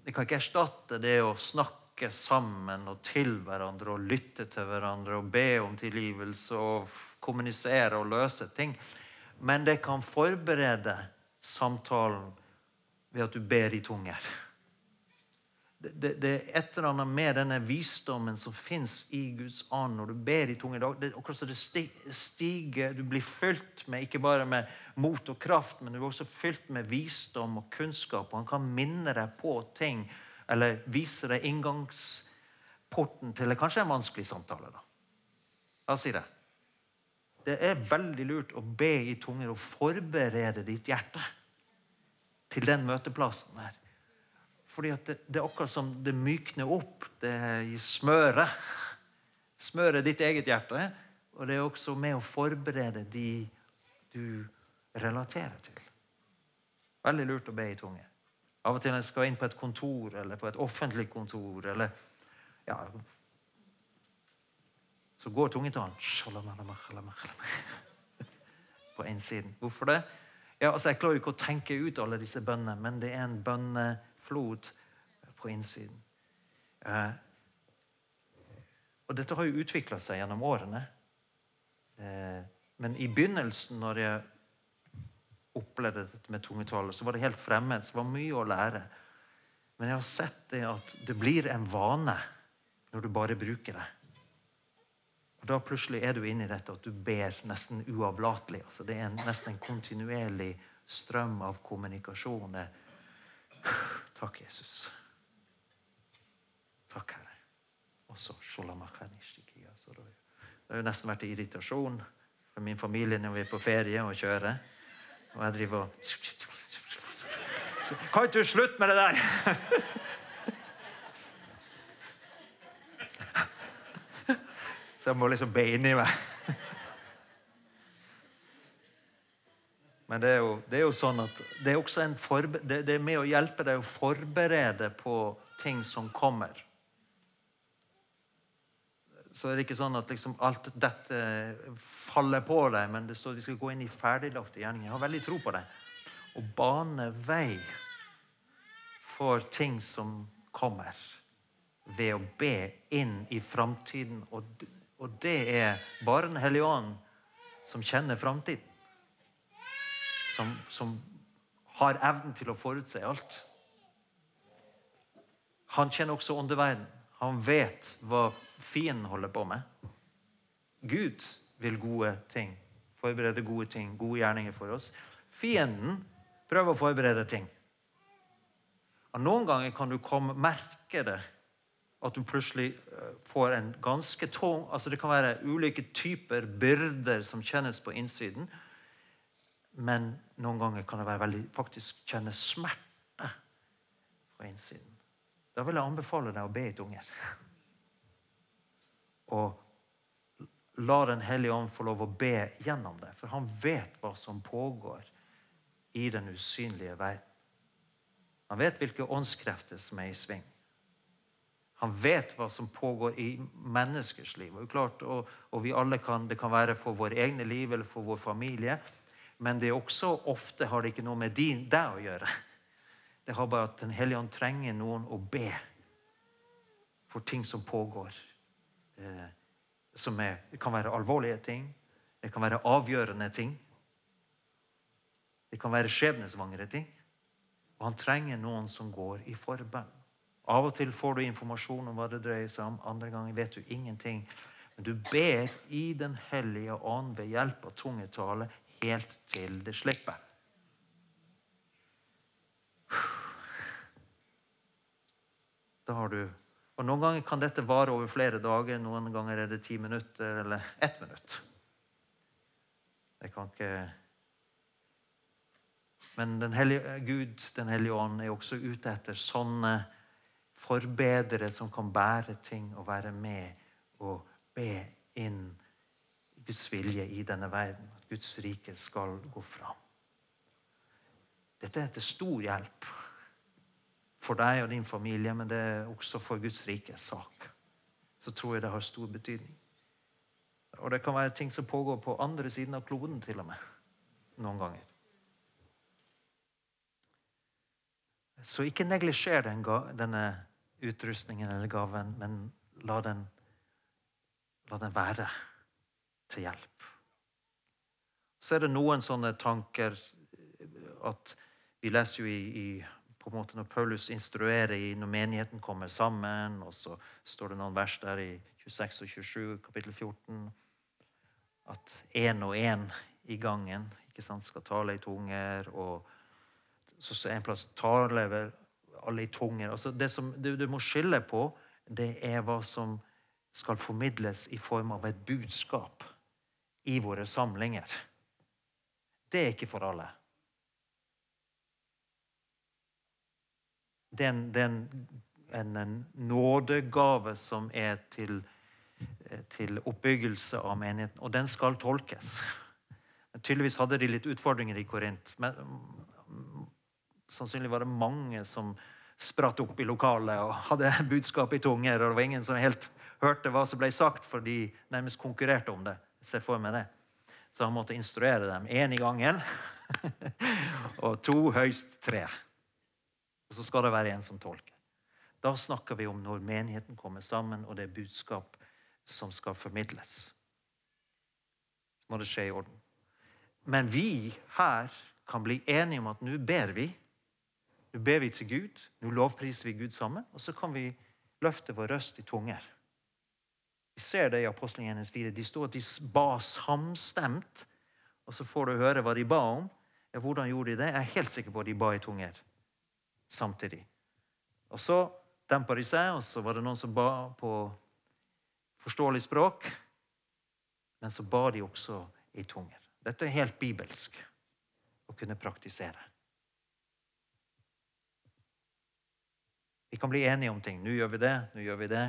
Det kan ikke erstatte det å snakke sammen og til hverandre og lytte til hverandre og be om tilgivelse og kommunisere og løse ting. Men det kan forberede samtalen ved at du ber i tunger. Det, det, det er et eller annet med denne visdommen som fins i Guds ånd når du ber i tunge dag. Det det sti- stiger, Du blir fylt med ikke bare med mot og kraft, men du blir også fylt med visdom og kunnskap. Og han kan minne deg på ting eller vise deg inngangsporten til kanskje en vanskelig samtale. da. La oss si det. Det er veldig lurt å be i tunger og forberede ditt hjerte til den møteplassen der. Fordi det, det er akkurat som det mykner opp. Det gir smøret. Smører ditt eget hjerte. Og det er også med å forberede de du relaterer til. Veldig lurt å be i tunge. Av og til når jeg skal inn på et kontor eller på et offentlig kontor eller ja, så går tungetalen på innsiden. Hvorfor det? Ja, altså Jeg klarer ikke å tenke ut alle disse bønnene, men det er en bønneflod på innsiden. Eh, og dette har jo utvikla seg gjennom årene. Eh, men i begynnelsen, når jeg opplevde dette med tungetale, så var det helt fremmed. Så det var mye å lære. Men jeg har sett det at det blir en vane når du bare bruker det. Og Da plutselig er du inne i dette at du ber nesten uavlatelig. Altså det er en, nesten en kontinuerlig strøm av kommunikasjon. Takk, Jesus. Takk, Herre. Og så Det har jo nesten vært irritasjon for min familie når vi er på ferie og kjører. Og jeg driver og Kan ikke du slutte med det der? Så jeg må liksom be inni meg. Men det er, jo, det er jo sånn at det er også en forbe det, det er med å hjelpe deg å forberede på ting som kommer. Så er det ikke sånn at liksom alt dette faller på deg, men det står at vi skal gå inn i ferdiglagte gjerninger. Jeg har veldig tro på det. Å bane vei for ting som kommer, ved å be inn i framtiden. Og, og det er bare Den ånd som kjenner framtiden som, som har evnen til å forutse alt. Han kjenner også åndeverden. Han vet hva fienden holder på med. Gud vil gode ting. Forberede gode ting, gode gjerninger for oss. Fienden prøver å forberede ting. Og noen ganger kan du komme, merke det. At du plutselig eh, får en ganske tung altså Det kan være ulike typer byrder som kjennes på innsiden. Men noen ganger kan det veldig, faktisk kjenne smerte på innsiden. Da vil jeg anbefale deg å be et unger. Og la Den hellige ånd få lov å be gjennom det. For han vet hva som pågår i den usynlige verden. Han vet hvilke åndskrefter som er i sving. Han vet hva som pågår i menneskers liv. Og, klart, og, og vi alle kan, Det kan være for våre egne liv eller for vår familie. Men det er også ofte har det ikke noe med din, deg å gjøre. Det har bare at Den hellige ånd trenger noen å be for ting som pågår. Eh, som er, det kan være alvorlige ting. Det kan være avgjørende ting. Det kan være skjebnesvangre ting. Og han trenger noen som går i forbønn. Av og til får du informasjon om hva det dreier seg om. Andre ganger vet du ingenting. Men du ber i Den hellige ånd ved hjelp av tungetale helt til det slipper. Da har du Og Noen ganger kan dette vare over flere dager. Noen ganger er det ti minutter eller ett minutt. Det kan ikke Men den hellige, Gud, Den hellige ånd, er også ute etter sånne forbedere som kan bære ting og være med og be inn Guds vilje i denne verden. At Guds rike skal gå fram. Dette er til stor hjelp for deg og din familie, men det er også for Guds rikes sak. Så tror jeg det har stor betydning. Og det kan være ting som pågår på andre siden av kloden til og med. Noen ganger. Så ikke neglisjer den, denne utrustningen eller gaven, men la den, la den være til hjelp. Så er det noen sånne tanker at vi leser jo i, i på en måte Når Paulus instruerer i når menigheten kommer sammen, og så står det noen vers der i 26 og 27, kapittel 14, at én og én i gangen ikke sant, skal tale i tunger. og så er en plass tale vel alle i tunger. Altså det som du, du må skille på, det er hva som skal formidles i form av et budskap i våre samlinger. Det er ikke for alle. Det er en, det er en, en, nådegave som er til, til, oppbyggelse av menigheten, og den skal tolkes. Men tydeligvis hadde de litt utfordringer i Korint. Men sannsynlig var det mange som spratt opp i lokalet og hadde budskap i tunger, og det var ingen som helt hørte hva som ble sagt, for de nærmest konkurrerte om det. Se for meg det. Så han måtte instruere dem én i gangen. og to, høyst tre. Og så skal det være en som tolker. Da snakker vi om når menigheten kommer sammen, og det er budskap som skal formidles. Så må det skje i orden. Men vi her kan bli enige om at nå ber vi. Nå ber vi til Gud, nå lovpriser vi Gud sammen, og så kan vi løfte vår røst i tunger. Vi ser det i Apostelgjerningens 4. De står at de ba samstemt, og så får du høre hva de ba om. Ja, hvordan gjorde de det? Jeg er helt sikker på at de ba i tunger samtidig. Og så dempa de seg, og så var det noen som ba på forståelig språk. Men så ba de også i tunger. Dette er helt bibelsk å kunne praktisere. Vi kan bli enige om ting. Nå gjør vi det, nå gjør vi det.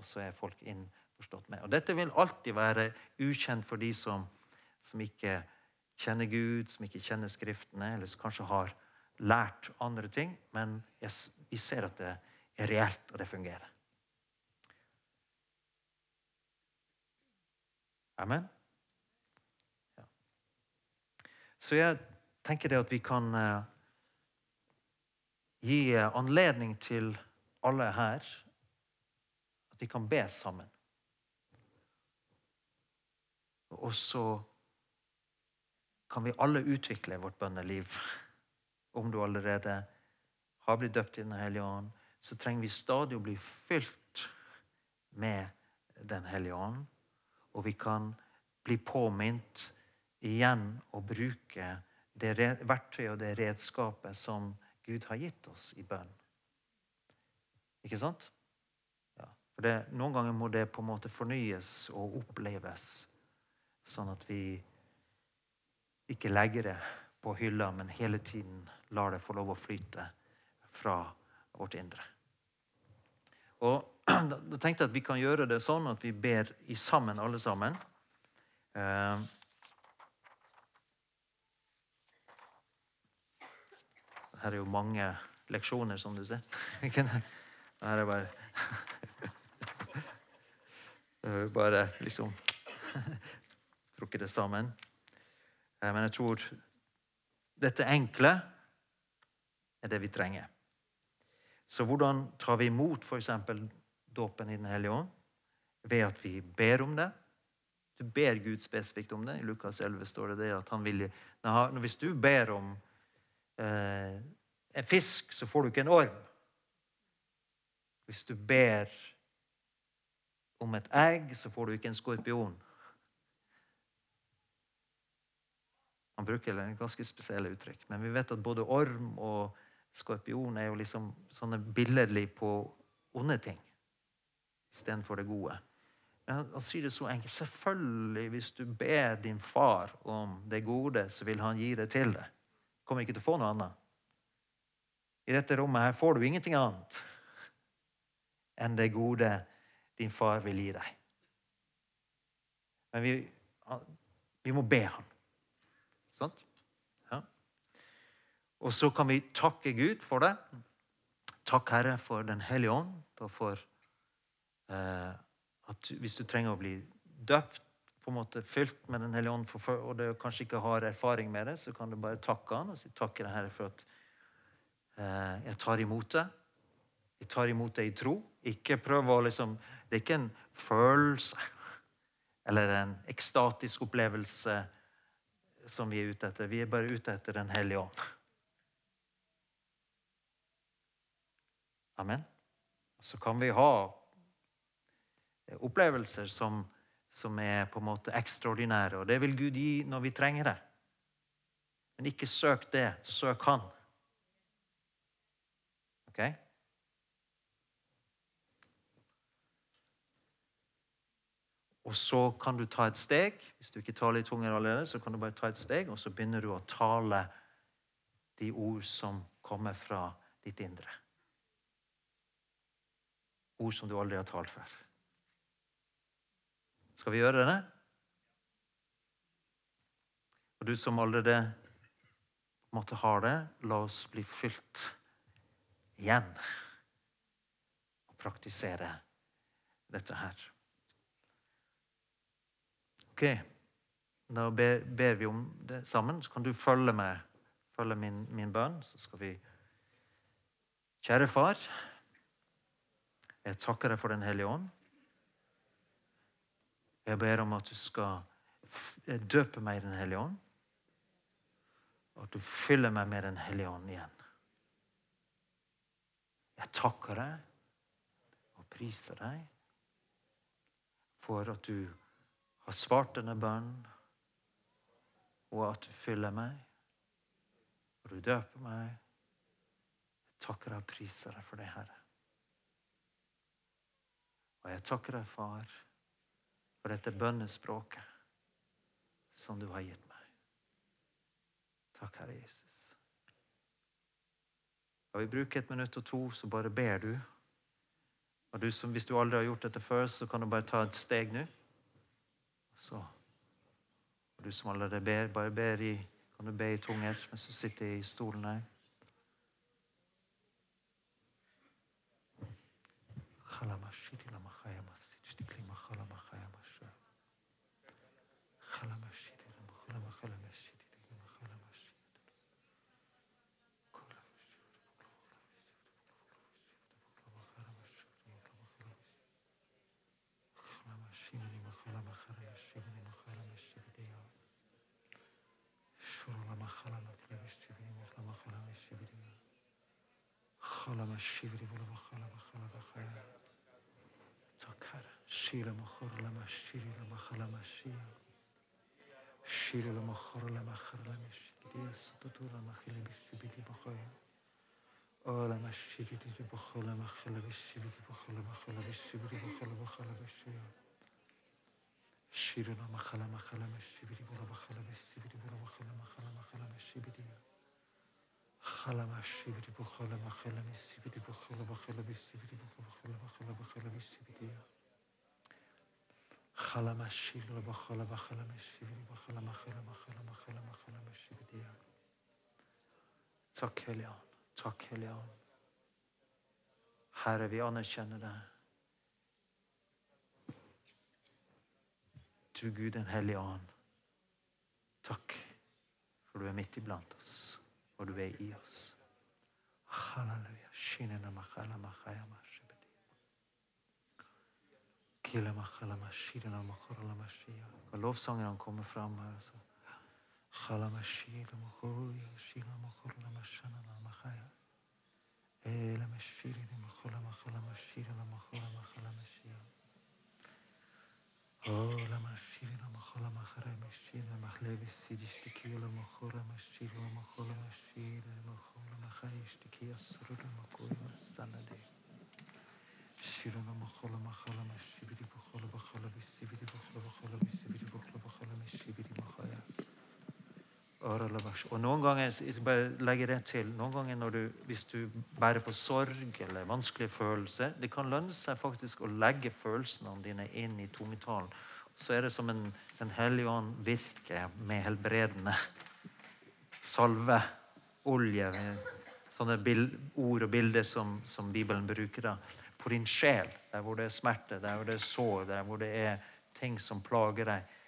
Og så er folk innforstått med. Og Dette vil alltid være ukjent for de som, som ikke kjenner Gud, som ikke kjenner Skriftene, eller som kanskje har lært andre ting, men vi ser at det er reelt, og det fungerer. Amen? Ja. Så jeg tenker det at vi kan uh, gi anledning til alle her at vi kan be sammen. Og så kan vi alle utvikle vårt bønneliv om du allerede har blitt døpt i Den hellige ånd, så trenger vi stadig å bli fylt med Den hellige ånd. Og vi kan bli påminnet igjen å bruke det verktøyet og det redskapet som Gud har gitt oss i bønn. Ikke sant? Ja. For det, Noen ganger må det på en måte fornyes og oppleves, sånn at vi ikke legger det på hylla, men hele tiden lar det få lov å flyte fra vårt indre. Og Da tenkte jeg at vi kan gjøre det sånn at vi ber i sammen, alle sammen. Uh, her er jo mange leksjoner, som du ser. Her er bare Bare liksom trukket det sammen. Eh, men jeg tror dette enkle er det vi trenger. Så hvordan tar vi imot f.eks. dåpen i Den hellige ånd? Ved at vi ber om det. Du ber Gud spesifikt om det. I Lukas 11 står det, det at han vil Hvis du ber om eh, en fisk, så får du ikke en orm. Hvis du ber om et egg, så får du ikke en skorpion. Han bruker en ganske spesielle uttrykk. Men vi vet at både orm og skorpion er jo liksom sånne billedlig på onde ting istedenfor det gode. Men han, han, sier det så enkelt. Selvfølgelig, hvis du ber din far om det gode, så vil han gi det til deg. Kommer ikke til å få noe annet. I dette rommet her får du ingenting annet. enn det gode din far vil gi deg. Men vi, vi må be han. Sant? Ja. Og så kan vi takke Gud for det. Takk, Herre, for Den hellige ånd, og for eh, at hvis du trenger å bli døpt, på en måte fylt med Den hellige ånd, og du kanskje ikke har erfaring med det, så kan du bare takke han og si takk, Herre, for at eh, jeg tar imot det. Jeg tar imot det i tro. Ikke prøv å liksom Det er ikke en følelse eller en ekstatisk opplevelse som vi er ute etter. Vi er bare ute etter Den hellige ånd. Amen. Så kan vi ha opplevelser som, som er på en måte ekstraordinære, og det vil Gud gi når vi trenger det. Men ikke søk det. Søk Han. Ok? Og så kan du ta et steg. Hvis du ikke taler i tunger allerede, så kan du bare ta et steg, og så begynner du å tale de ord som kommer fra ditt indre. Ord som du aldri har talt før. Skal vi gjøre det? Og du som allerede måtte ha det, la oss bli fylt igjen og praktisere dette her. Ok, da ber, ber, vi om det sammen. Så kan du følge med, følge min, min bønn. Så skal vi Kjære far. Jeg takker deg for Den hellige ånd. Jeg ber om at du skal døpe meg i Den hellige ånd. Og at du fyller meg med Den hellige ånd igjen. Jeg takker deg og priser deg for at du har svart denne bønnen, og at du fyller meg, og du døper meg. Jeg takker deg og priser deg for det, Herre. Og jeg takker deg, Far, for dette bønnespråket som du har gitt meg. Takk, Herre Jesus. Jeg vi bruke et minutt og to, så bare ber du. Og du som, Hvis du aldri har gjort dette før, så kan du bare ta et steg nå. Så og Du som allerede ber, bare ber i, kan du be i tunger mens du sitter i stolen her. shivri bula bakhala bakhala bakhaya. Takara shira makhor la mashiri la bakhala mashia. Shira la makhor la makhar la mashiri sututu la makhila bishibiti bakhaya. Ola mashiri di bakhala makhala bishibiti bakhala bakhala bishibiti bakhala bakhala bishia. Shira la makhala makhala mashibiti bula bakhala bishibiti bula bakhala makhala makhala mashibiti. خلم Takk, Hellige Ånd. Takk, Hellige Ånd. Herre, vi anerkjenner deg. Du Gud, den hellige ånd. Takk for du er midt iblant oss og du er i oss. Halleluja. Kan lovsangerne komme fram her? Altså. Oh, la mashiri la makhala makhara mashiri la makhlebi sidi Ora mashira machola machare mashira machlevi sidishtikila machola mashira machola mashira machola machayishtikia surura makoya sanade. Shira machola machola mashibiri machola machola mishibiri machola machola mishibiri machola machola mishibiri machaya. Og noen ganger jeg skal bare legge det til, noen ganger du, hvis du bærer på sorg eller vanskelige følelser Det kan lønne seg faktisk å legge følelsene dine inn i tungetalen. Så er det som en, Den hellige ånd virker med helbredende salve, olje Sånne bild, ord og bilder som, som Bibelen bruker. da, På din sjel, der hvor det er smerte, der hvor det er sår, der hvor det er ting som plager deg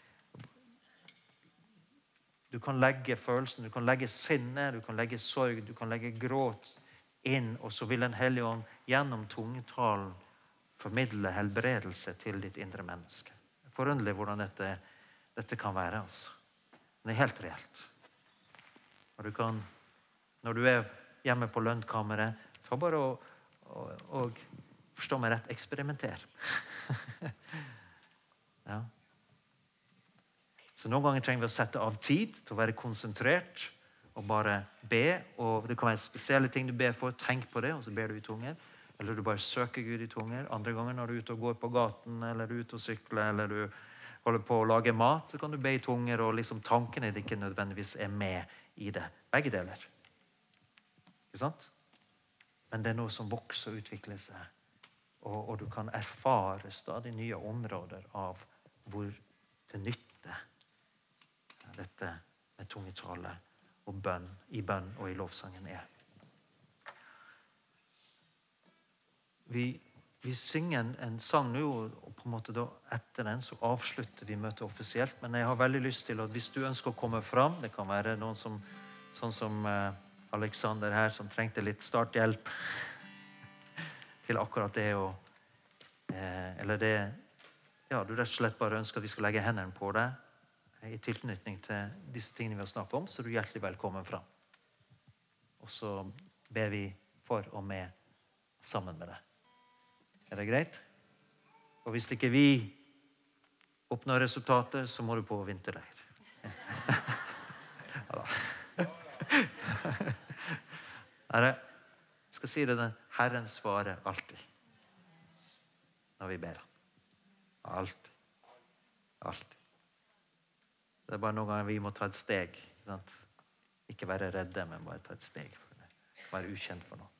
du kan legge følelsen, du kan legge sinne, du kan legge sorg, du kan legge gråt inn, og så vil Den hellige ånd gjennom tungetalen formidle helbredelse til ditt indre menneske. Forunderlig hvordan dette, dette, kan være. altså. Det er helt reelt. Og du kan, når du er hjemme på lønnkammeret, ta bare og, og, og forstå meg rett eksperimenter. ja. Så Noen ganger trenger vi å sette av tid til å være konsentrert og bare be. og Det kan være spesielle ting du ber for. Tenk på det, og så ber du i tunger. Eller du bare søker Gud i tunger. Andre ganger når du er ute og går på gaten, eller du er ute og sykler, eller du holder på å lage mat, så kan du be i tunger, og liksom tankene ikke nødvendigvis er med i det. Begge deler. Ikke sant? Men det er noe som vokser og utvikler seg. Og, og du kan erfare stadig nye områder av hvor til nytte dette med tungetale og bønn i bønn og i lovsangen er. Vi, vi synger en, en, sang nå, og på en måte da etter den så avslutter vi møtet offisielt. Men jeg har veldig lyst til at hvis du ønsker å komme fram Det kan være noen som, sånn som eh, Alexander her, som trengte litt starthjelp til akkurat det å eh, Eller det Ja, du rett og slett bare ønsker at vi skal legge hendene på deg i tilknytning til disse tingene vi har snakket om, så er du hjertelig velkommen fram. Og så ber vi for og med sammen med deg. Er det greit? Og hvis ikke vi oppnår resultatet, så må du på vinterleir. ja da. Herre, jeg skal si det den Herren svarer alltid når vi ber. Alltid. Alltid. Det er bare noen ganger vi må ta et steg. Ikke, ikke være redde, men bare ta et steg. for det. Være ukjent for noe.